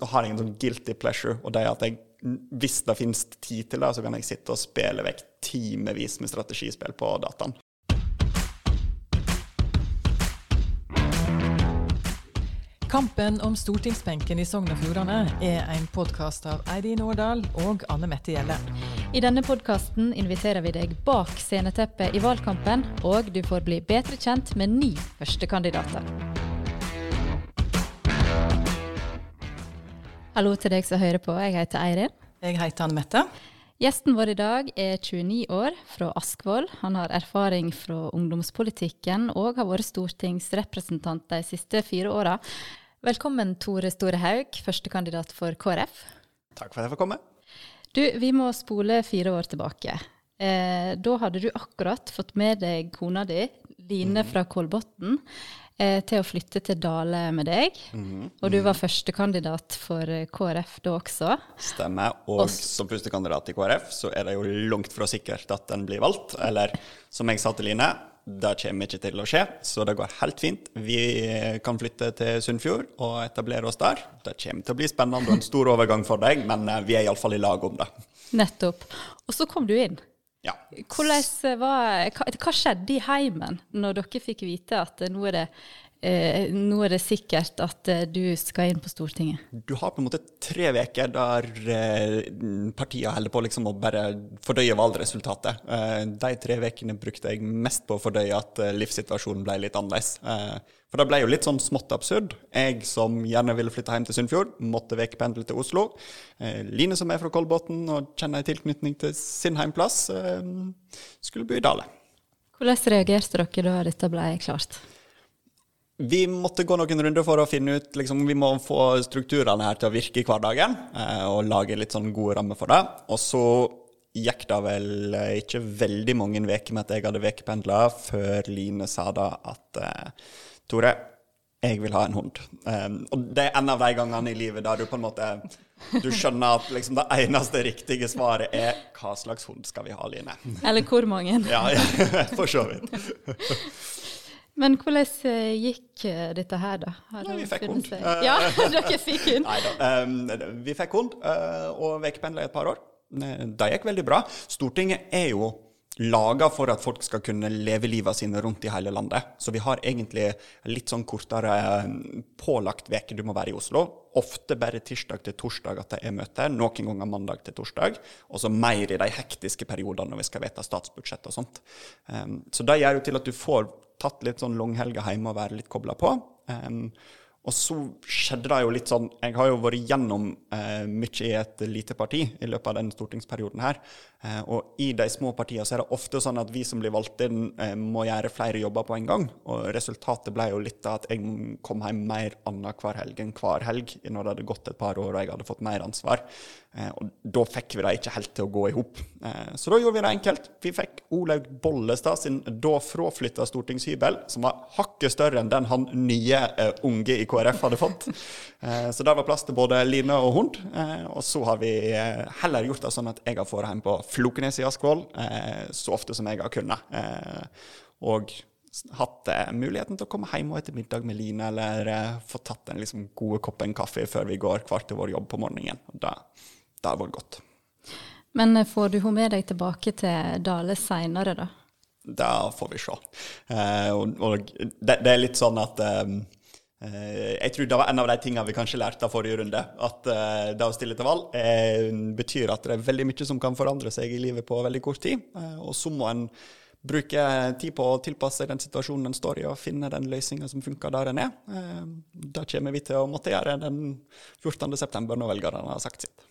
Har ingen sånn guilty pleasure, og det er at jeg, hvis det finnes tid til det, så kan jeg sitte og spille vekk timevis med strategispill på dataen. Kampen om stortingsbenken i Sogn og Fjordane er en podkast av Eidin Årdal og Anne Mette Gjelle. I denne podkasten inviterer vi deg bak sceneteppet i valgkampen, og du får bli bedre kjent med ni førstekandidater. Hallo til deg som hører på. Jeg heter Eirin. Jeg heter Anne Mette. Gjesten vår i dag er 29 år, fra Askvoll. Han har erfaring fra ungdomspolitikken og har vært stortingsrepresentant de siste fire åra. Velkommen, Tore Storehaug, førstekandidat for KrF. Takk for at jeg får komme. Du, vi må spole fire år tilbake. Eh, da hadde du akkurat fått med deg kona di, Line fra Kolbotn, eh, til å flytte til Dale med deg. Og du var førstekandidat for eh, KrF da også. Stemmer. Og Og s- som førstekandidat i KrF, så er det jo langt fra sikkert at den blir valgt. Eller som jeg sa til Line, det kommer ikke til å skje, så det går helt fint. Vi kan flytte til Sunnfjord og etablere oss der. Det kommer til å bli spennende og en stor overgang for deg, men eh, vi er iallfall i lag om det. Nettopp. Og så kom du inn. Ja. Hvordan var, hva, hva skjedde i heimen når dere fikk vite at nå er det, eh, nå er det sikkert at eh, du skal inn på Stortinget? Du har på en måte tre uker der eh, partiene holder på liksom å bare fordøye valgresultatet. Eh, de tre ukene brukte jeg mest på å fordøye at eh, livssituasjonen ble litt annerledes. Eh, for det ble jo litt sånn smått absurd. Jeg som gjerne ville flytte hjem til Sunnfjord, måtte vekependle til Oslo. Eh, Line som er fra Kolbotn og kjenner en tilknytning til sin heimplass, eh, skulle bo i Dale. Hvordan reagerte dere da dette ble klart? Vi måtte gå noen runder for å finne ut liksom, Vi må få strukturene her til å virke i hverdagen, eh, og lage litt sånn gode rammer for det. Og så gikk det vel eh, ikke veldig mange uker med at jeg hadde ukependla, før Line sa da at eh, Tore, jeg vil ha en hund. Um, og det er en av de gangene i livet der du på en måte du skjønner at liksom det eneste riktige svaret er hva slags hund skal vi ha, Line? Eller hvor mange? Ja, ja for så vidt. Men hvordan eh, gikk eh, dette her, da? Har Nei, vi fikk hund. Ja, dere fikk hund. Nei da. Vi fikk hund og vekependla i et par år. Det gikk veldig bra. Stortinget er jo laga for at folk skal kunne leve livet sine rundt i hele landet. Så vi har egentlig litt sånn kortere eh, pålagt veke du må være i Oslo. Ofte bare tirsdag til torsdag at det er møte, noen ganger mandag til torsdag. Og så mer i de hektiske periodene når vi skal vedta statsbudsjett og sånt. Så det gjør jo til at du får tatt litt sånn langhelger hjemme og være litt kobla på. Um, og så skjedde det jo litt sånn Jeg har jo vært gjennom uh, mye i et lite parti i løpet av den stortingsperioden her. Eh, og i de små partiene så er det ofte sånn at vi som blir valgt inn, eh, må gjøre flere jobber på en gang. Og resultatet ble jo litt av at jeg kom hjem mer annenhver helg enn hver helg når det hadde gått et par år og jeg hadde fått mer ansvar. Eh, og da fikk vi det ikke helt til å gå i hop. Så da gjorde vi det enkelt. Vi fikk Olaug Bollestad sin da fraflytta stortingshybel, som var hakket større enn den han nye unge i KrF hadde fått. Så der var plass til både Line og hund. Og så har vi heller gjort det sånn at jeg har fått hjem på Flokenes i Askvoll eh, så ofte som jeg har kunnet. Eh, og hatt eh, muligheten til å komme hjem og etter middag med Line, eller få tatt den liksom, gode koppen kaffe før vi går hver til vår jobb på morgenen. Det, det har vært godt. Men får du henne med deg tilbake til Dale seinere, da? Det får vi se. Og og det, det er litt sånn at Jeg tror det var en av de tingene vi kanskje lærte av forrige runde. At eh, det å stille til valg eh, betyr at det er veldig mye som kan forandre seg i livet på veldig kort tid. Eh, og så må en bruke tid på å tilpasse den situasjonen en står i, og finne den løsninga som funker der en er. Eh, det kommer vi til å måtte gjøre den 14.9. når velgerne har sagt sitt.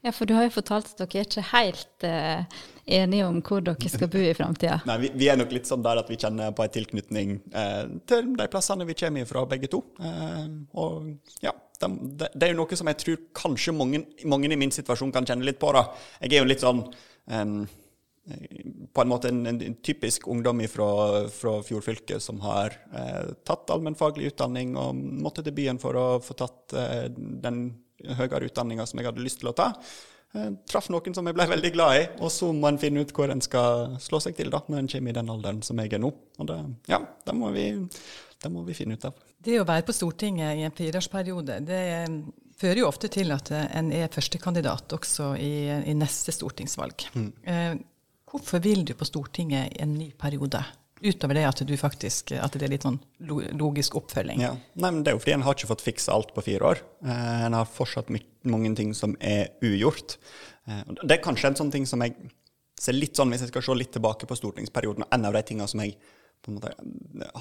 Ja, for du har jo fortalt at dere er ikke helt eh, enige om hvor dere skal bo i framtida. Nei, vi, vi er nok litt sånn der at vi kjenner på en tilknytning eh, til de plassene vi kommer fra, begge to. Eh, og ja, det, det er jo noe som jeg tror kanskje mange, mange i min situasjon kan kjenne litt på. da. Jeg er jo litt sånn på en måte en, en typisk ungdom fra, fra fjordfylket som har eh, tatt allmennfaglig utdanning og måtte til byen for å få tatt eh, den høyere utdanninga som jeg hadde lyst til å ta. Eh, traff noen som jeg ble veldig glad i, og så må en finne ut hvor en skal slå seg til da, når en kommer i den alderen som jeg er nå. Og det, ja, det må, vi, det må vi finne ut av. Det å være på Stortinget i en fireårsperiode, det fører jo ofte til at en er førstekandidat også i, i neste stortingsvalg. Mm. Eh, hvorfor vil du på Stortinget i en ny periode? Utover det at, faktisk, at det er litt sånn logisk oppfølging. Ja. Nei, men Det er jo fordi en har ikke fått fiksa alt på fire år. Eh, en har fortsatt mange ting som er ugjort. Eh, det er kanskje en sånn ting som jeg ser litt sånn, Hvis jeg skal se litt tilbake på stortingsperioden, en av de tingene som jeg på en måte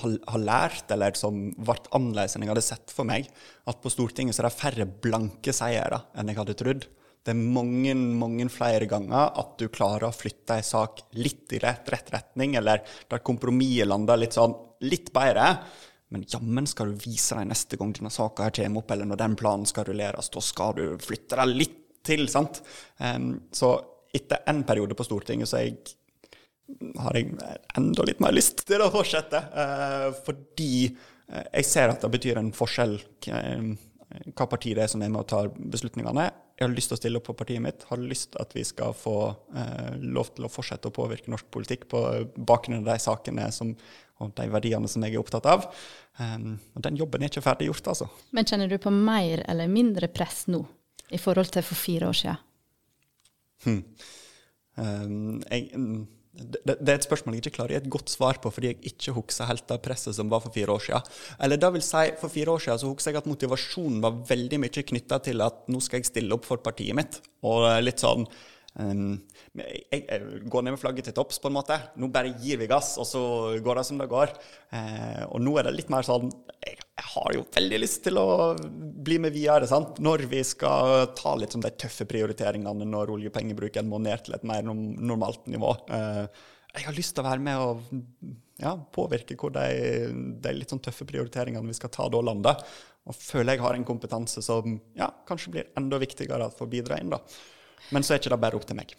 har, har lært, eller som ble annerledes enn jeg hadde sett for meg, at på Stortinget så er det færre blanke seire enn jeg hadde trodd. Det er mange mange flere ganger at du klarer å flytte en sak litt i rett, rett retning, eller der kompromisset lander litt sånn litt bedre. Men jammen skal du vise deg neste gang denne saka kommer opp, eller når den planen skal rulleres. Da skal du flytte deg litt til, sant? Um, så etter en periode på Stortinget så jeg, har jeg enda litt mer lyst til å fortsette. Uh, fordi uh, jeg ser at det betyr en forskjell uh, hva parti det er som er med og tar beslutningene. Jeg har lyst til å stille opp på partiet mitt. Har lyst til at vi skal få eh, lov til å fortsette å påvirke norsk politikk på bakgrunn av de sakene som, og de verdiene som jeg er opptatt av. Um, og den jobben er ikke ferdig gjort, altså. Men kjenner du på mer eller mindre press nå i forhold til for fire år siden? Hmm. Um, jeg, det, det, er et spørsmål jeg ikke klarer å gi et godt svar på, fordi jeg ikke husker helt det presset som var for fire år siden. Eller det vil si, For fire år siden så husker jeg at motivasjonen var veldig mye knytta til at nå skal jeg stille opp for partiet mitt. Og litt sånn um, jeg, jeg, går ned med flagget til topps, på en måte. Nå bare gir vi gass, og så går det som det går. Uh, og nå er det litt mer sånn jeg, jeg, har jo veldig lyst til å bli med videre. sant? Når vi skal ta litt som de tøffe prioriteringene når oljepengebruken må ned til et mer normalt nivå. Uh, jeg har lyst til å være med og ja, påvirke hvor de, de, litt sånn tøffe prioriteringene vi skal ta da lander. Og føler jeg har en kompetanse som ja, kanskje blir enda viktigere for å bidra inn. da. Men så er ikke det bare opp til meg.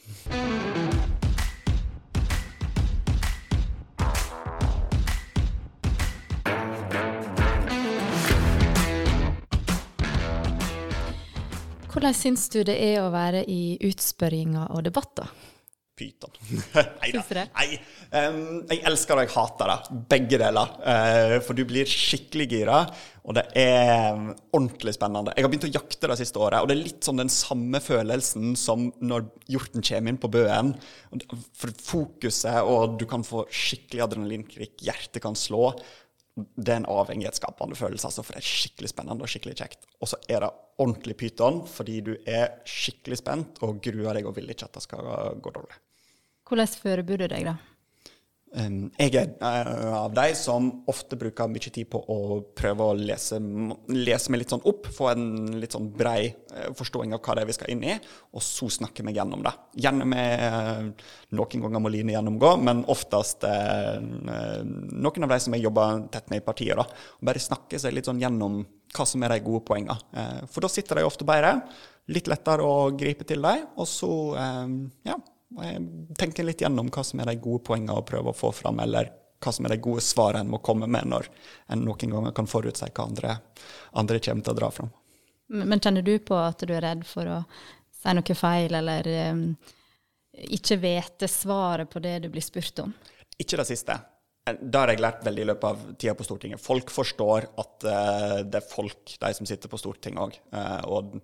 Hvordan syns du det er å være i utspørringer og debatter? Pyton. Nei da. Nei. Um, jeg elsker og jeg hater det. Begge deler. Uh, for du blir skikkelig gira, og det er ordentlig spennende. Jeg har begynt å jakte det siste året, og det er litt sånn den samme følelsen som når hjorten kommer inn på bøen. For fokuset, og du kan få skikkelig adrenalinkrik, hjertet kan slå. Det er en avhengighetsskapende følelse, altså, for det er skikkelig spennende og skikkelig kjekt. Og så er det ordentlig pyton, fordi du er skikkelig spent og gruer deg og vil ikke at det skal gå dårlig. Hvordan forbereder du deg, da? Jeg er uh, av de som ofte bruker mye tid på å prøve å lese, lese meg litt sånn opp, få en litt sånn brei uh, forståing av hva det er vi skal inn i, og så snakke meg gjennom det. Gjerne med uh, noen ganger må Line gjennomgå, men oftest noen av de som jeg jobber tett med i partiet, da, bare snakke seg litt sånn gjennom hva som er de gode poengene. for da sitter de ofte bedre, litt lettere å gripe til dem, og så ja tenker litt gjennom hva som er de gode poengene å prøve å få fram, eller hva som er de gode svarene en må komme med når en noen ganger kan forutse hva andre, andre kommer til å dra fram. Men kjenner du på at du er redd for å si noe feil, eller um, ikke vite svaret på det du blir spurt om? Ikke det siste. Det har jeg lært veldig i løpet av tida på Stortinget. Folk forstår at uh, det er folk, de som sitter på Stortinget òg, uh, eh, og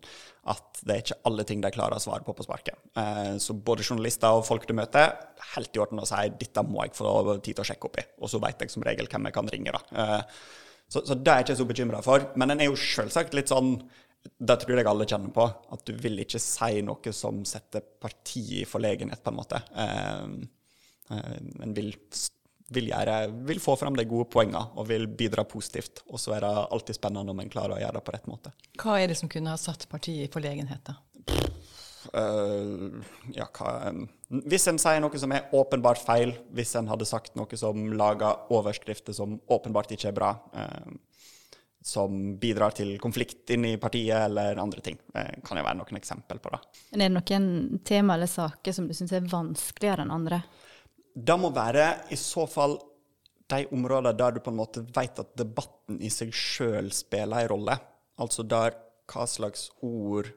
at det er ikke alle ting de klarer å svare på på sparket. Uh, så både journalister og folk du møter, helt i orden å si 'dette må jeg få tid til å sjekke opp i', og så vet jeg som regel hvem jeg kan ringe. da. Så, så, det er jeg ikke så bekymra for. Men en er jo selvsagt litt sånn det tror jeg alle kjenner på. At du vil ikke si noe som setter partiet i forlegenhet, på en måte. En vil vil, gjøre, vil få fram de gode poengene og vil bidra positivt. Og så er det alltid spennende om en klarer å gjøre det på rett måte. Hva er det som kunne ha satt partiet i forlegenhet, da? Uh, ja, hva, hvis en sier noe som er åpenbart feil, hvis en hadde sagt noe som lager overskrifter som åpenbart ikke er bra, uh, som bidrar til konflikt inni partiet eller andre ting, uh, kan jo være noen eksempel på det. Men Er det noen tema eller saker som du syns er vanskeligere enn andre? Det må være i så fall de områdene der du på en måte vet at debatten i seg sjøl spiller en rolle. Altså der hva slags ord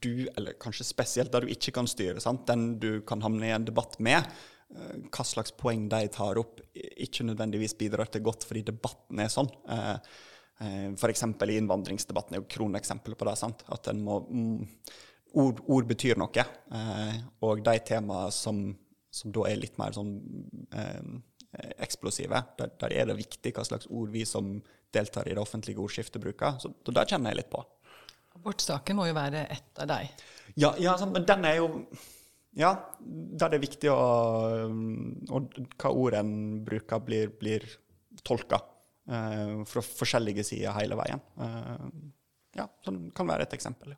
du, eller kanskje spesielt der du ikke kan styre, sant? den du kan havne i en debatt med, eh, hva slags poeng de tar opp, ikke nødvendigvis bidrar til godt fordi debatten er sånn. Eh, eh, F.eks. i innvandringsdebatten er jo kroneksempelet på det. sant? At må mm, ord, ord, betyr noe. Og de temaene som, som, da er litt mer sånn eh, eksplosive, der, der, er det viktig hva slags ord vi som deltar i det offentlige ordskiftet, bruker. Så det kjenner jeg litt på. Abortsaken må jo være ett av deg. Ja, ja, men den er jo Ja, der det er viktig å Og hva ord en bruker, blir, blir tolka eh, fra forskjellige sider hele veien. Eh, ja, så det kan være et eksempel.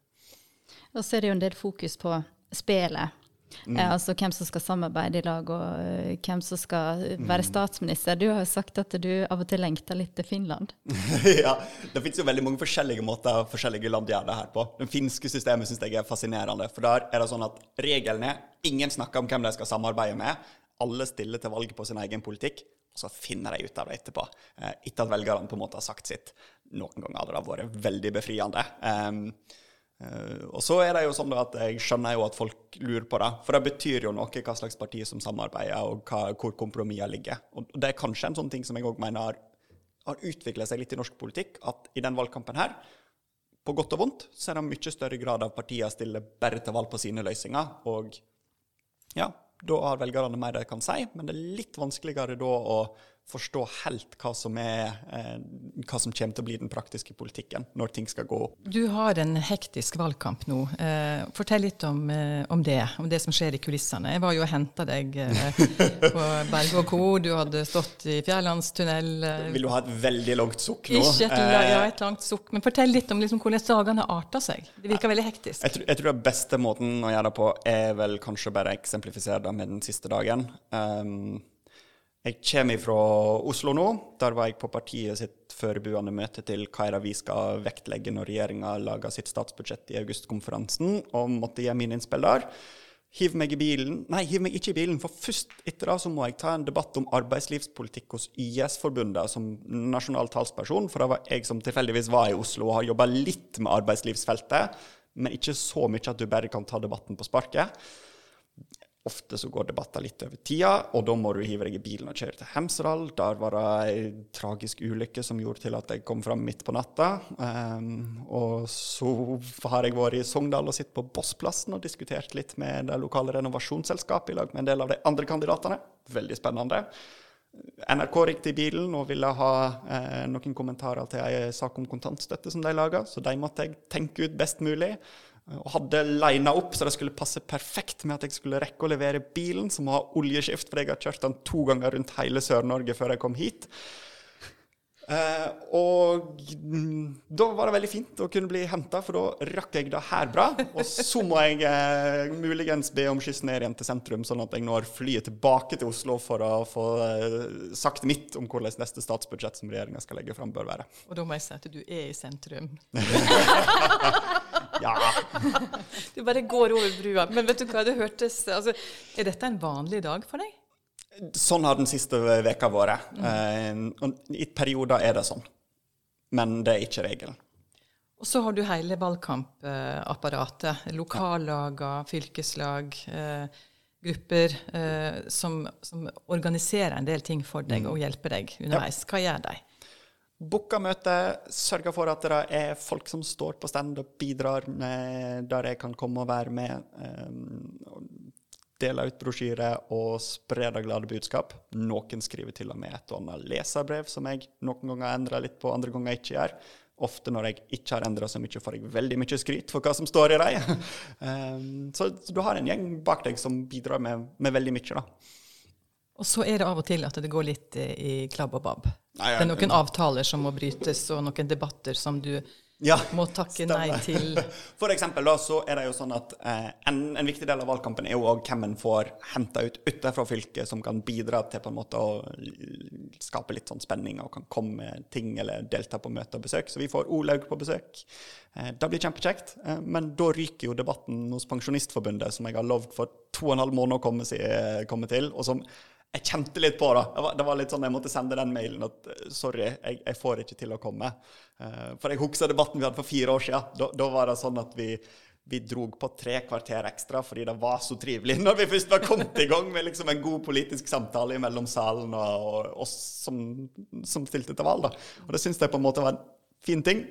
Og så er det jo en del fokus på spelet. Mm. Eh, altså hvem som skal samarbeide i lag, og uh, hvem som skal være mm. statsminister. Du har jo sagt at du av og til lengter litt til Finland. ja, det finnes jo veldig mange forskjellige måter forskjellige land gjør det her på. Det finske systemet syns jeg er fascinerende. For der er det sånn at reglene Ingen snakker om hvem de skal samarbeide med. Alle stiller til valg på sin egen politikk, og så finner de ut av det etterpå. Etter at velgerne på en måte har sagt sitt. Noen ganger hadde det vært veldig befriende. Um, og så er det jo sånn at jeg skjønner jo at folk lurer på det. For det betyr jo noe hva slags parti som samarbeider, og hva, hvor kompromisser ligger. Og det er kanskje en sånn ting som jeg òg mener har, har utvikla seg litt i norsk politikk, at i den valgkampen her, på godt og vondt, så er det mye større grad av partier stiller bare til valg på sine løsninger. Og ja, da har velgerne mer de kan si, men det er litt vanskeligere da å forstå helt hva som, er, eh, hva som kommer til å bli den praktiske politikken når ting skal gå opp. Du har en hektisk valgkamp nå. Eh, fortell litt om, eh, om, det, om det som skjer i kulissene. Jeg var jo og henta deg på Berge og Co. Du hadde stått i Fjærlandstunnel. Vil du ha et veldig langt sukk nå? Ikke et, ja, et langt sukk. Men fortell litt om liksom, hvordan dagene arter seg. Det virker veldig hektisk. Jeg, jeg tror den beste måten å gjøre det på er vel kanskje bare eksemplifisere det med den siste dagen. Um, jeg kommer fra Oslo nå. Der var jeg på partiet sitt forberedende møte til hva er det vi skal vektlegge når regjeringa lager sitt statsbudsjett i augustkonferansen, og måtte gi mine innspill der. Hiv meg i bilen Nei, hiv meg ikke i bilen, for først etter det så må jeg ta en debatt om arbeidslivspolitikk hos YS-forbundet som nasjonal talsperson, for det var jeg som tilfeldigvis var i Oslo og har jobba litt med arbeidslivsfeltet, men ikke så mye at du bare kan ta debatten på sparket. Ofte så går debatter litt over tida, og da må du hive deg i bilen og kjøre til Hemsedal. Der var det ei tragisk ulykke som gjorde til at jeg kom fram midt på natta. Um, og så har jeg vært i Sogndal og sittet på Bossplassen og diskutert litt med det lokale renovasjonsselskapet i lag med en del av de andre kandidatene. Veldig spennende. NRK ringte i bilen og ville ha eh, noen kommentarer til ei sak om kontantstøtte som de laga, så de måtte jeg tenke ut best mulig. Og hadde lina opp så det skulle passe perfekt med at jeg skulle rekke å levere bilen, som har oljeskift, for jeg har kjørt den to ganger rundt hele Sør-Norge før jeg kom hit. Eh, og da var det veldig fint å kunne bli henta, for da rakk jeg det her bra. Og så må jeg eh, muligens be om skyss ned igjen til sentrum, sånn at jeg når flyet tilbake til Oslo for å få eh, sagt mitt om hvordan neste statsbudsjett som regjeringa skal legge fram, bør være. Og da må jeg si at du er i sentrum. Ja. du bare går over brua. Men vet du hva, det hørtes altså, Er dette en vanlig dag for deg? Sånn har den siste veka vært. Mm. Uh, I perioder er det sånn. Men det er ikke regelen. Og så har du hele valgkampapparatet. Lokallaga, fylkeslag, eh, grupper eh, som, som, organiserer en del ting for deg mm. og hjelper deg underveis. Hva gjør de? Booka møte, sørger for at det er folk som står på stand og bidrar med der jeg kan komme og være med. Um, dele ut brosjyrer og spre det glade budskap. Noen skriver til og med et og annet leserbrev som jeg noen ganger endrer litt på, andre ganger ikke gjør. Ofte når jeg ikke har endra så mye, får jeg veldig mye skryt for hva som står i dem. så, så, du har en gjeng bak deg som bidrar med, med veldig mye. da. Og så er det av og til at det går litt i klabb og babb. Nei, det er noen avtaler som må brytes, og noen debatter som du ja, må takke stemmer. nei til. For eksempel da, så er det jo sånn at eh, en, en, viktig del av valgkampen er jo òg hvem en får henta ut utenfra fylket, som kan bidra til på en måte å skape litt sånn spenning og kan komme med ting eller delta på møter og besøk. Så vi får Olaug på besøk. Eh, det blir kjempekjekt. Eh, men da ryker jo debatten hos Pensjonistforbundet, som jeg har lovd for to og en halv måned å komme, komme til, og som jeg kjente litt på det. Det var, litt sånn Jeg måtte sende den mailen at eh, sorry, jeg, jeg får ikke til å komme. Uh, for jeg husker debatten vi hadde for fire år siden. Da, da var det sånn at vi, vi drog på tre kvarter ekstra fordi det var så trivelig når vi først var kommet i gang med liksom en god politisk samtale mellom salen og, og oss som, som, stilte til valg. Da. Og det syns jeg på en måte var en fin ting.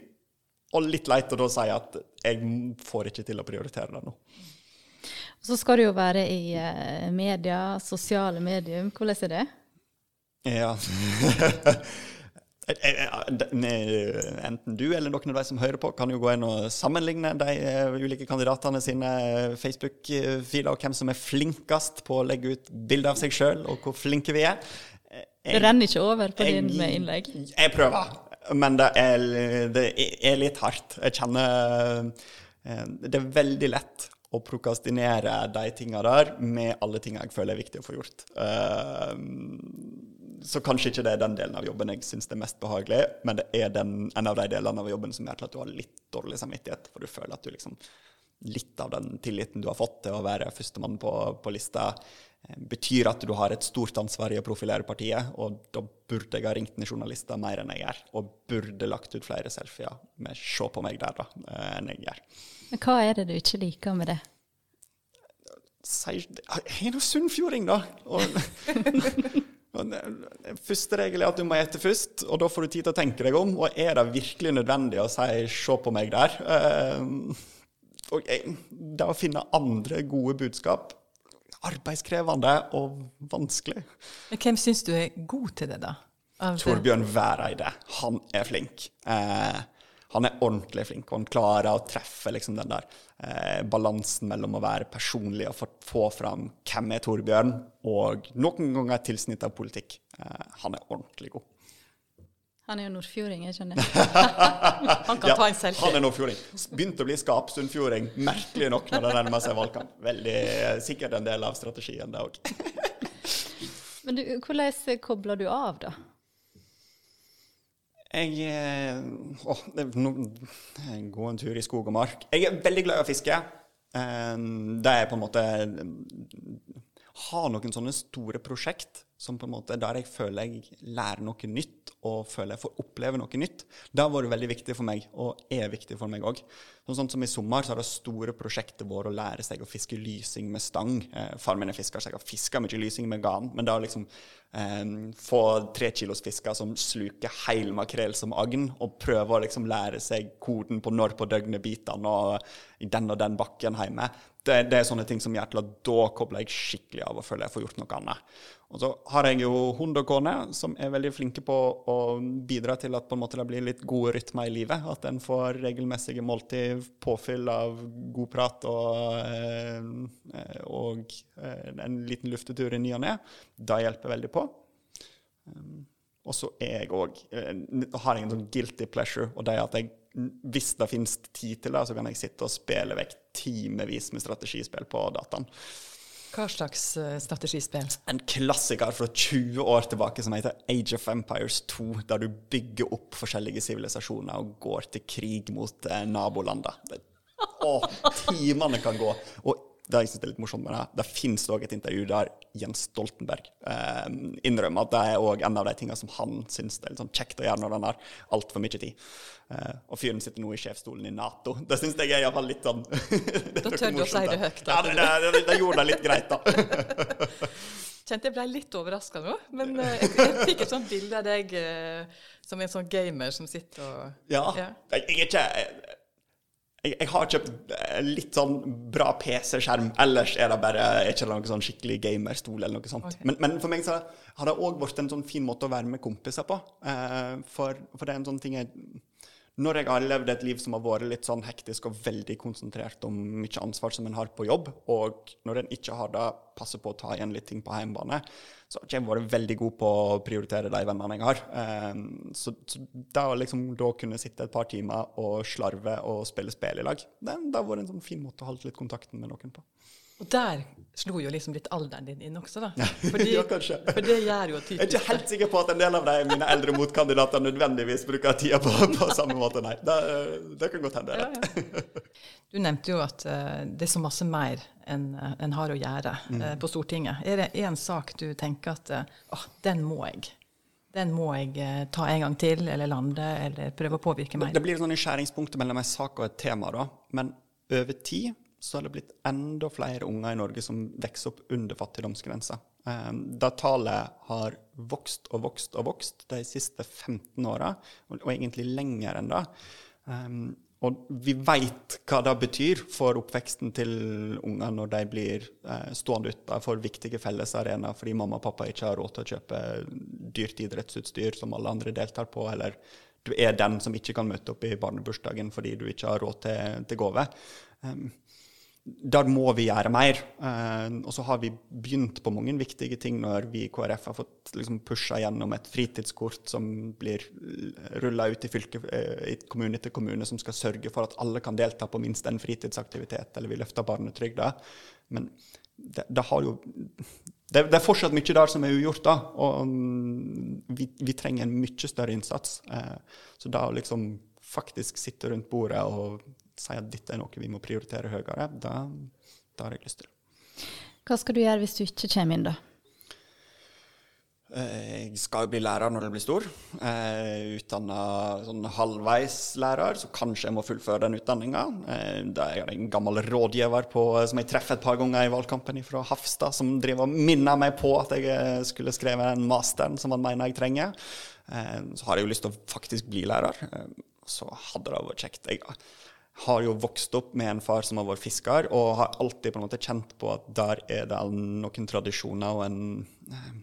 Og litt leit å da si at jeg får ikke til å prioritere det nå. Så skal du jo være i uh, media, sosiale medium. Hvordan er det? Ja. Enten du eller noen av de som hører på, kan jo gå inn og sammenligne de eh, ulike kandidatene sine Facebook-filer, og hvem som er flinkest på å legge ut bilder av seg sjøl, og hvor flinke vi er. Jeg, det renner ikke over på din innlegg? Jeg prøver, men det er, det er litt hardt. Jeg kjenner eh, Det er veldig lett å prokastinere de tinga der med alle tinga jeg føler er viktig å få gjort. Uh, så kanskje ikke det er den delen av jobben jeg syns er mest behagelig, men det er den, en av de delene av jobben som gjør til at du har litt dårlig samvittighet. For du føler at du liksom Litt av den tilliten du har fått til å være førstemann på, på lista, eh, betyr at du har et stort ansvar i å profilere partiet, og da burde jeg ha ringt ned journalister mer enn jeg gjør, og burde lagt ut flere selfier med 'se på meg der', da, eh, enn jeg gjør. Men hva er det du ikke liker med det? Jeg er nå sunnfjording, da. Og Første regel er at du må ete først, og da får du tid til å tenke deg om. Og er det virkelig nødvendig å si 'se på meg der'? Uh, og det å finne andre gode budskap arbeidskrevende og vanskelig. Men hvem syns du er god til det, da? Torbjørn Væreide. Han er flink. Uh, han er ordentlig flink, og han klarer å treffe liksom den der eh, balansen mellom å være personlig og få fram hvem er Torbjørn, og noen ganger tilsnitt av politikk. Eh, han er ordentlig god. Han er jo nordfjording, jeg skjønner. han kan ja, ta en selfie. Han er nordfjording. Begynte å bli skapsundfjording, merkelig nok når det nærmer seg valgkamp. Veldig eh, sikkert en del av strategien, det òg. Men du, hvordan kobler du av, da? Jeg eh, Å, no, gå en tur i skog og mark. Jeg er veldig glad i å fiske. Eh, det er på en måte Ha noen sånne store prosjekt som på en måte der jeg føler jeg lærer noe nytt og føler jeg får oppleve noe nytt. Det har vært veldig viktig for meg, og er viktig for meg òg. Sånn som i sommer så har det store prosjektet vært å lære seg å fiske lysing med stang. Eh, far min er fisker, så jeg har fiska mye lysing med garn. Men da liksom eh, få trekilosfisker som sluker heil makrell som agn, og prøve å liksom lære seg koden på når på døgnet biter og i den og den bakken hjemme, det, det, er sånne ting som gjør til at da kobler jeg skikkelig av og føler jeg får gjort noe annet. Og så har jeg jo hund og kone som er veldig flinke på å bidra til at det blir litt gode rytmer i livet. At en får regelmessige måltid, påfyll av god prat og, eh, og eh, en liten luftetur i ny og ne. Det hjelper veldig på. Um, og så er jeg òg eh, Har jeg en sånn guilty pleasure, og det er at jeg hvis det finnes tid til det, så kan jeg sitte og spille vekk timevis med strategispill på dataen. Hva slags uh, strategispill? En klassiker fra 20 år tilbake som heter Age of Empires 2, der du bygger opp forskjellige sivilisasjoner og går til krig mot eh, nabolandet. Å, timene kan gå. Og det jeg synes er litt morsomt med det, det finnes òg et intervju der Jens Stoltenberg eh, innrømmer at det er òg en av de tingene som han syns er litt sånn kjekt å gjøre når han har altfor mye tid. Eh, og fyren sitter nå i sjefsstolen i Nato. Det syns jeg er iallfall litt sånn Da tør du å si det høyt. da. Ja, det, det, det, gjorde det litt greit, da. Kjente jeg ble litt overraska nå, men uh, jeg, jeg, fikk et sånt bilde av deg uh, som en sånn gamer som sitter og Ja. ja. Jeg, jeg er ikke jeg, jeg, har kjøpt eh, litt sånn bra PC-skjerm. Ellers er det bare er ikke noen sånn skikkelig gamerstol eller noe sånt. Okay. Men, men, for meg så har det òg vært en sånn fin måte å være med kompiser på. Uh, for, for, det er en sånn ting jeg Når jeg har levd et liv som har vært litt sånn hektisk og veldig konsentrert om mye ansvar som en har på jobb, og når en ikke har det, passer på å ta igjen litt ting på hjemmebane, så har jeg vært veldig god på å prioritere de vennene jeg har. Um, så, så da liksom da kunne sitte et par timer og slarve og spille spill i lag, det, det har vært en sånn fin måte å holde litt kontakten med noen på. Og der slo jo liksom litt alderen din inn også, da. Fordi, ja, kanskje. For det gjør jo typisk Jeg er ikke helt sikker på at en del av de mine eldre motkandidater nødvendigvis bruker tida på, på samme måte, nei. Det, det kan godt hende. Ja, ja. Du nevnte jo at uh, det er så masse mer enn uh, en har å gjøre uh, mm. på Stortinget. Er det én sak du tenker at uh, den må jeg? Den må jeg ta en gang til, eller lande, eller prøve å påvirke meg? Det, det blir et skjæringspunkt mellom en sak og et tema, da. Men over tid så har det blitt enda flere unger i Norge som vokser opp under fattigdomsgrensa. Eh, da tallet har vokst og vokst og vokst de siste 15 åra, og, egentlig lenger enn det. Um, og vi veit hva det betyr for oppveksten til unger når de blir eh, stående utenfor viktige fellesarenaer fordi mamma og pappa ikke har råd til å kjøpe dyrt idrettsutstyr som alle andre deltar på, eller du er den som ikke kan møte opp i barnebursdagen fordi du ikke har råd til, til gave. Um, der må vi gjøre mer. Eh, og så har vi begynt på mange viktige ting når vi i KrF har fått liksom, pusha gjennom et fritidskort som blir rulla ut i, fylke, eh, i kommune til kommune, som skal sørge for at alle kan delta på minst en fritidsaktivitet, eller vi løfter barnetrygda. Men det, det, jo det, det, er fortsatt mye der som er ugjort, da. Og um, vi, vi, trenger en mye større innsats. Eh, så da å liksom faktisk sitte rundt bordet og sier at dette er noe vi må prioritere høyere, da, da har jeg lyst til. Hva skal du gjøre hvis du ikke kommer inn, da? Eh, jeg skal jo bli lærer når jeg blir stor. Eh, Utdanna sånn halvveis lærer, så kanskje jeg må fullføre den utdanninga. Eh, jeg har en gammel rådgiver på, som jeg treffer et par ganger i valgkampen fra Hafstad, som driver og minner meg på at jeg skulle skrevet den masteren som han mener jeg trenger. Så har jeg jo lyst til å faktisk bli lærer. Så hadde det vært kjekt. Jeg har jo vokst opp med en far som har vært fisker, og har alltid på en måte kjent på at der er det noen tradisjoner og en eh,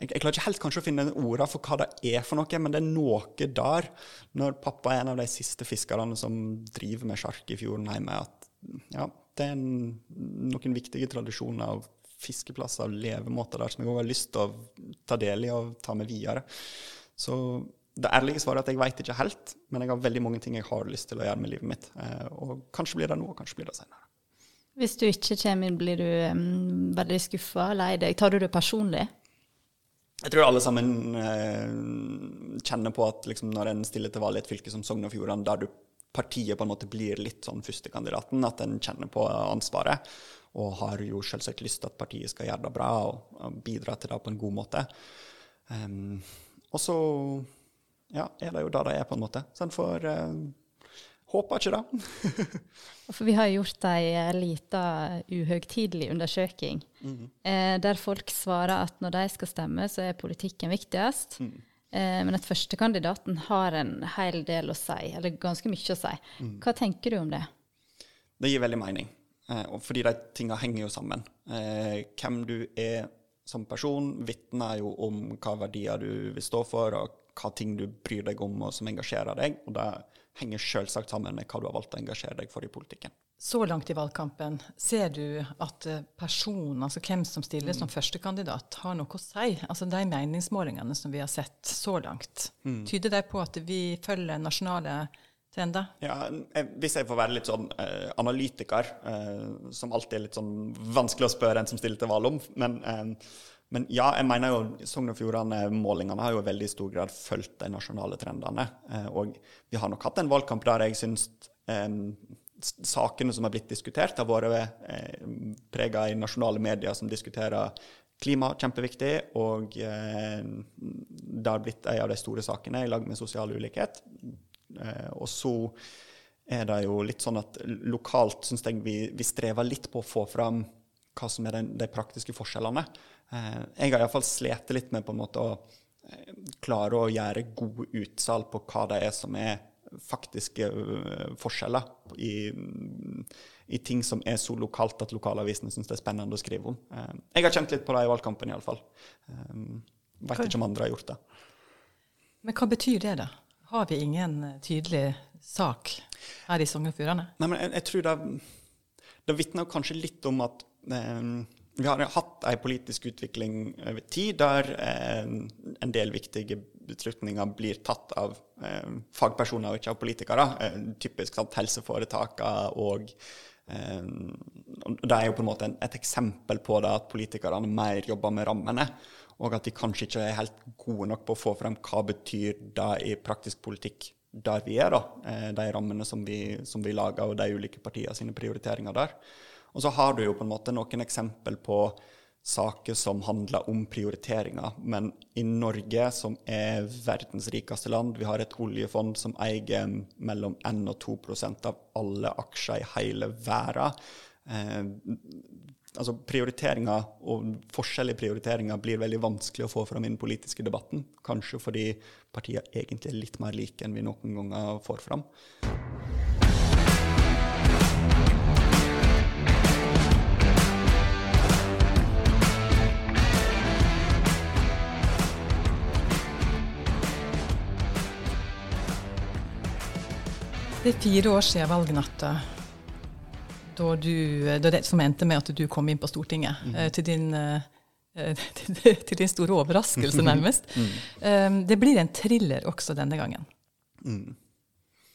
jeg, klarer ikke helt kanskje å finne ordene for hva det er for noe, men det er noe der, når pappa er en av de siste fiskerne som driver med sjark i fjorden hjemme, at ja, det er en, noen viktige tradisjoner og fiskeplasser og levemåter der som jeg òg har lyst til å ta del i og ta med videre. Så det ærlige svaret er at jeg veit ikke helt, men jeg har veldig mange ting jeg har lyst til å gjøre med livet mitt. Eh, og kanskje blir det nå, og kanskje blir det senere. Hvis du ikke kommer inn, blir du um, veldig skuffa, lei deg? Tar du det personlig? Jeg tror alle sammen uh, kjenner på at liksom, når en stiller til valg i et fylke som Sogn og Fjordane, der du, partiet på en måte blir litt sånn førstekandidaten, at en kjenner på ansvaret. Og har jo selvsagt lyst til at partiet skal gjøre det bra og, og bidra til det på en god måte. Um, og så ja, er det jo det det er, på en måte. Så en får uh, håpe ikke det. For vi har gjort ei eh, lita uhøgtidelig undersøking mm. eh, der folk svarer at når de skal stemme, så er politikken viktigst. Mm. Eh, men at førstekandidaten har en hel del å si, eller ganske mye å si. Mm. Hva tenker du om det? Det gir veldig mening. Eh, fordi de tingene henger jo sammen. Eh, hvem du er som person, vitner jo om hva verdier du vil stå for, og hva ting du bryr deg om og som engasjerer deg. Og det henger selvsagt sammen med hva du har valgt å engasjere deg for i politikken. Så langt i valgkampen, ser du at eh, personen, altså hvem som stiller mm. som førstekandidat, har noe å si? Altså De meningsmålingene som vi har sett så langt, mm. tyder de på at vi følger nasjonale trender? Ja, Hvis jeg får være litt sånn eh, analytiker, eh, som alltid er litt sånn vanskelig å spørre en som stiller til valg om, men eh, men ja, jeg mener jo Sogn og Fjordane-målingene har jo i veldig stor grad fulgt de nasjonale trendene. Eh, og vi har nok hatt en valgkamp der jeg syns eh, sakene som har blitt diskutert, har vært eh, prega i nasjonale medier som diskuterer klima, kjempeviktig, og eh, det har blitt en av de store sakene i lag med sosial ulikhet. Eh, og så er det jo litt sånn at lokalt syns jeg vi, vi strever litt på å få fram hva som er den, de praktiske forskjellene. Eh, jeg har iallfall slitt litt med på en måte å eh, klare å gjøre gode utsalg på hva det er som er faktiske uh, forskjeller i, i, ting som er så lokalt at lokalavisene syns det er spennende å skrive om. Jeg har kjent litt på det i valgkampen, iallfall. Veit ikke om andre har gjort det. Men hva betyr det, da? Har vi ingen tydelig sak her i Sogn og Fjordane? Nei, men jeg, jeg tror det, det vitner kanskje litt om at vi har hatt en politisk utvikling over tid der eh, en del viktige beslutninger blir tatt av eh, fagpersoner og ikke av politikere. Typisk sant, helseforetakene og Det er jo på en måte et eksempel på det at politikerne mer jobber med rammene. Og at de kanskje ikke er helt gode nok på å få frem hva betyr det i praktisk politikk der vi er, da. Eh, de rammene som vi, som vi lager, og de ulike partiene sine prioriteringer der. Og så har du jo på en måte noen eksempel på saker som handler om prioriteringer. Men i Norge, som er verdens rikeste land, vi har et oljefond som eier mellom 1 og 2% av alle aksjer i hele verden. eh, altså prioriteringer og forskjellige prioriteringer blir veldig vanskelig å få fram i den politiske debatten. Kanskje fordi partiene egentlig er litt mer like enn vi noen ganger får fram. Det er fire år siden valgnatta, da du, da det, som endte med at du kom inn på Stortinget. Mm. til, din, eh, til, din, store overraskelse, nærmest. mm. det blir en thriller også denne gangen. Mm.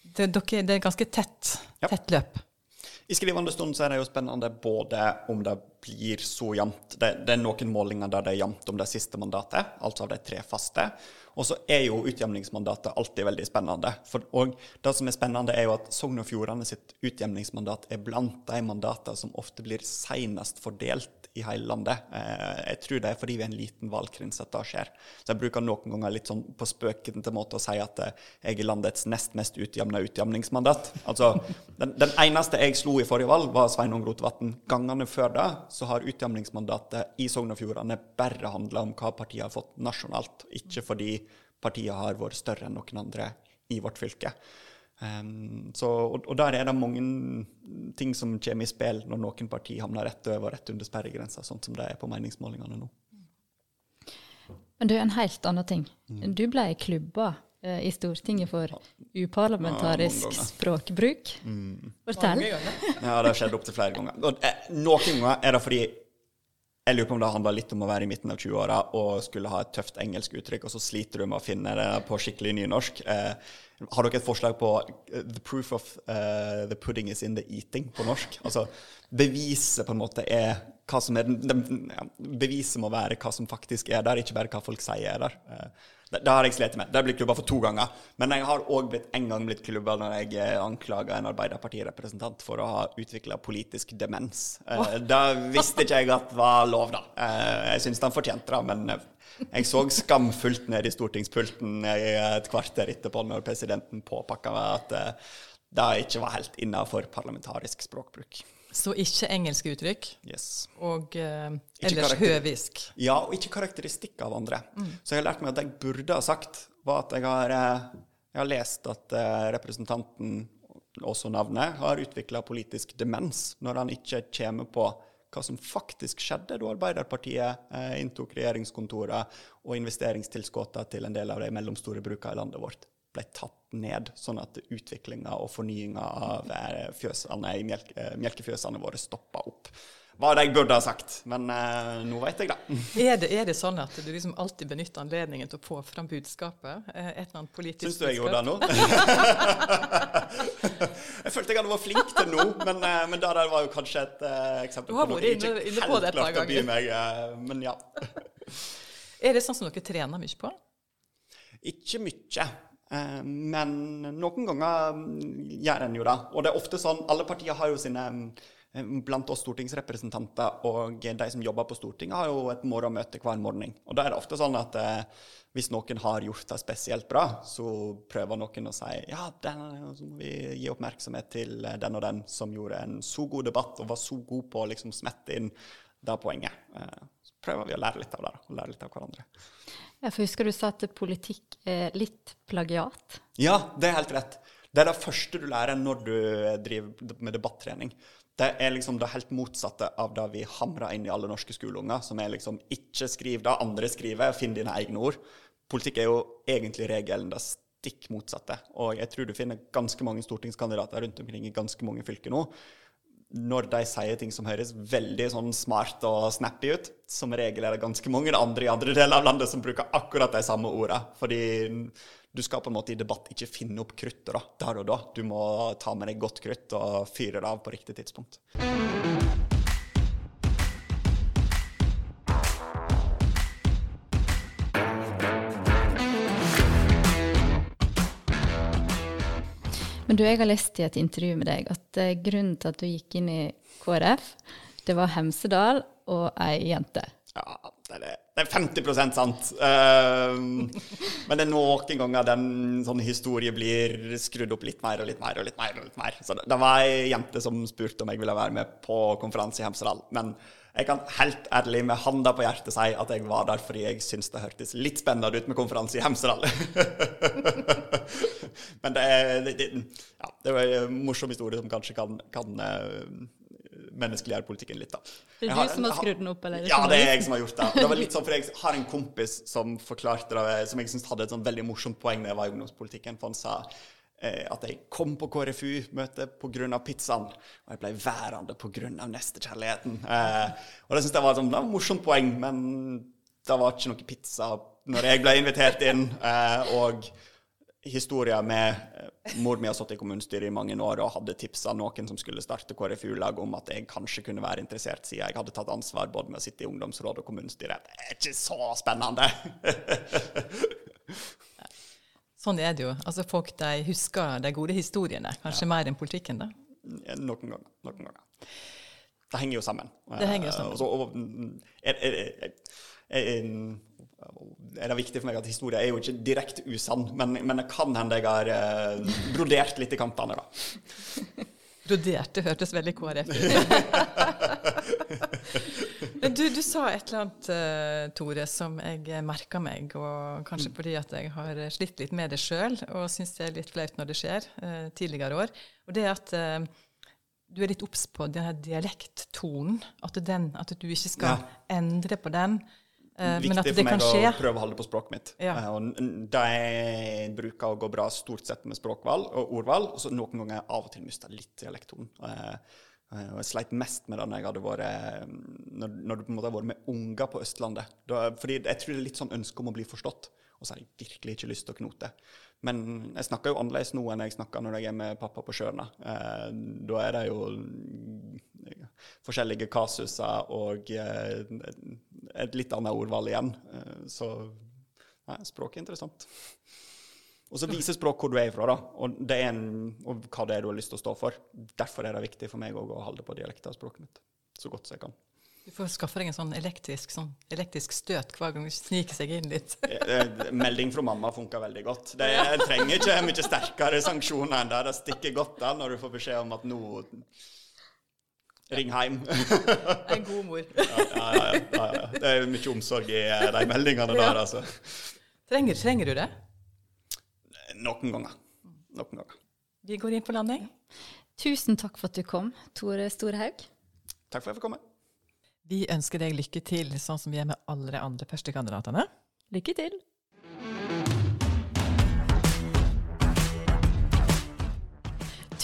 Det, dere, det, er ganske tett, ja. tett løp. I skrivende stund så er det jo spennende både om det blir så jevnt det, det, er noen målinger der det er jevnt om det siste mandatet, altså av de tre faste. Og så er jo utjevningsmandatet alltid veldig spennende. For, og det som er spennende, er jo at Sogn og Fjordane sitt utjevningsmandat er blant de mandatene som ofte blir senest fordelt i hele landet. Eh, jeg tror det er fordi vi er en liten valgkrins at det skjer. Så jeg bruker noen ganger litt sånn på spøkete måte å si at eh, jeg er landets nest mest utjevna utjevningsmandat. Altså, den, den, eneste jeg slo i forrige valg, var Sveinung Rotevatn. Gangene før det så har utjevningsmandatet i Sogn og Fjordane bare handla om hva partiet har fått nasjonalt, ikke fordi partiet har vært større enn noen andre i vårt fylke. Um, så, og, og, der er det mange ting som kommer i spill når noen partier havner rett over og rett under sperregrensa, sånn som det er på meningsmålingene nå. Men du, en helt annen ting. Mm. Du ble klubba uh, i Stortinget for uparlamentarisk ja, språkbruk. Mm. Fortell. ja, det har skjedd opptil flere ganger. Og, eh, noen ganger er det fordi jeg lurer på om det handla litt om å være i midten av 20-åra og skulle ha et tøft engelsk uttrykk, og så sliter du med å finne det på skikkelig nynorsk. Eh, har dere et forslag på uh, 'the proof of uh, the pudding is in the eating' på norsk? Altså, Beviset på en måte er hva som er den, den ja, Beviset må være hva som faktisk er der, ikke bare hva folk sier er der. Uh, det, det, har jeg slitt med. Det har blitt klubba for to ganger. Men jeg har òg en gang blitt klubba når jeg eh, anklaga en Arbeiderpartirepresentant for å ha utvikla politisk demens. Eh, da visste ikke jeg at var lov, da. Eh, jeg syns han fortjente det, men eh, jeg så skamfullt ned i stortingspulten et kvarter etterpå når presidenten påpakka at eh, det ikke var helt innafor parlamentarisk språkbruk. Så ikke engelske uttrykk, yes. og uh, ellers høvisk. Ja, og ikke karakteristikk av andre. Mm. Så jeg har lært meg at det jeg burde ha sagt, var at jeg har, eh, jeg har lest at uh, representanten, også navnet, har utvikla politisk demens når han ikke kommer på hva som faktisk skjedde da Arbeiderpartiet eh, inntok regjeringskontorene og investeringstilskuddene til en del av de mellomstore brukene i landet vårt ble tatt ned, sånn at utviklinga og fornyinga av eh, fjøsene, melke, eh, melkefjøsene våre stoppa opp. Hva det jeg burde ha sagt, men eh, nå vet jeg det. er det. Er det sånn at du liksom alltid benytter anledningen til å få fram budskapet? Et eller annet politisk Syns du jeg gjorde det nå? jeg følte jeg hadde vært flink til nå, men, eh, men det der var jo kanskje et eksempel på noe jeg ikke inne, inne helt klarte å by meg, men ja. er det sånn som dere trener mye på? Ikke mye. Eh, men noen ganger mm, gjør en jo det. Og det er ofte sånn Alle partier har jo sine eh, Blant oss stortingsrepresentanter og de som jobber på Stortinget, har jo et morgenmøte hver morgen. Og da er det ofte sånn at eh, hvis noen har gjort det spesielt bra, så prøver noen å si ja, den, så må vi gi oppmerksomhet til den og den som gjorde en så god debatt og var så god på å liksom smette inn det poenget. Så prøver vi å lære litt av det, og lære litt av hverandre. For Husker du sa at politikk er litt plagiat? Ja, det er helt rett. Det er det første du lærer når du driver med debattrening. Det er liksom det helt motsatte av det vi hamrer inn i alle norske skoleunger, som er liksom ikke skriv det andre skriver, finn dine egne ord. Politikk er jo egentlig regelen det stikk motsatte. Og jeg tror du finner ganske mange stortingskandidater rundt omkring i ganske mange fylker nå når de sier ting som høres veldig sånn smart og snappy ut, som regel er det ganske mange andre i andre deler av landet som bruker akkurat de samme ordene. Fordi du skal på en måte i debatt ikke finne opp kruttet der og da. Du må ta med deg godt krutt og fyre det av på riktig tidspunkt. Du, jeg har lest i et intervju med deg at uh, grunnen til at du gikk inn i KrF, det var Hemsedal og ei jente. Ja, det er, det er 50% sant. Uh, men det er noen ganger den sånn historie blir skrudd opp litt mer og litt mer og litt mer. og litt mer. Så det, det var ei jente som spurte om jeg ville være med på konferanse i Hemsedal. Men jeg kan helt ærlig med handa på hjertet si at jeg var der fordi jeg syntes det hørtes litt spennende ut med konferanse i Hemsedal. men det, det, det, ja, det er en morsom historie som kanskje kan, kan uh, menneskeliggjøre politikken litt. da. Det er du som har skrudd den opp? eller? Ja, det er jeg som har gjort det. Det var litt sånn, for Jeg har en kompis som forklarte det, som jeg synes hadde et sånn veldig morsomt poeng da jeg var i ungdomspolitikken. for han sa eh, at jeg kom på KrFU-møtet pga. pizzaen, og jeg ble værende pga. nestekjærligheten. Eh, og det synes jeg var, sånn, et morsomt poeng, men det var ikke noe pizza når jeg ble invitert inn. Eh, og historier med eh, Mor mi har sittet i kommunestyret i mange år og hadde tipsa noen som skulle starte KrFU-lag om at jeg kanskje kunne være interessert, siden jeg hadde tatt ansvar både med å sitte i ungdomsråd og kommunestyret. Det er ikke så spennende! sånn er det jo. Altså Folk de husker de gode historiene, kanskje ja. mer enn politikken, da? Noen ganger. Noen ganger. Det henger jo sammen. Det henger jo sammen. Så, og, og, er, er, er, er det viktig for meg at historie er jo ikke direkte usann, men, men det kan hende jeg har eh, brodert litt i kantene, da. Brodert, det hørtes veldig KrF ut. du, du, sa et eller annet, uh, Tore, som jeg merka meg, og kanskje mm. fordi at jeg har slitt litt med det sjøl, og syns det er litt flaut når det skjer, uh, tidligere år. Og det er at uh, du er litt obs på denne dialekttonen, at, den, at du ikke skal ja. endre på den. Uh, Viktig for meg å prøve å holde på språket mitt. Ja. Uh, og det bruker å gå bra stort sett med språkvalg og ordvalg, og så noen ganger av og til mister litt dialekttonen. Uh, og jeg sleit mest med det når jeg hadde vært når, når du på en måte har vært med unger på Østlandet. Da, fordi jeg tror det er litt sånn ønske om å bli forstått, og så har jeg virkelig ikke lyst til å knote. Men jeg snakker jo annerledes nå enn jeg snakker når jeg er med pappa på sjøen. Da er det jo forskjellige kasuser og eh, et litt annet ordvalg igjen. Eh, så nei, språket er interessant. Og så viser språk hvor du er ifra, da, og, en, og, hva det er du har lyst til å stå for. Derfor er det viktig for meg å holde på dialekten av språket mitt så godt som jeg kan. Du får skaffe deg en sånn elektrisk, sånn elektrisk støt hver gang du sniker seg inn litt. Eh, melding fra mamma funker veldig godt. Det trenger ikke mye sterkere sanksjoner enn det. Det stikker godt an når du får beskjed om at nå Ring hjem. en god mor. ja, ja, ja, Det er mye omsorg i eh, de meldingene der, altså. Trenger, trenger, du det? Noen ganger. Noen ganger. Vi går inn på landing. Tusen takk for at du kom, Tore Storehaug. Takk for at jeg fikk komme. Vi ønsker deg lykke til, sånn som vi er med alle de andre førstekandidatene. Lykke til.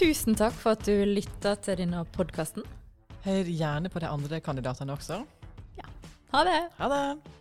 Tusen takk for at du lytta til denne podkasten. Hør gjerne på de andre kandidatene også. Ja. Ha det. Ha det.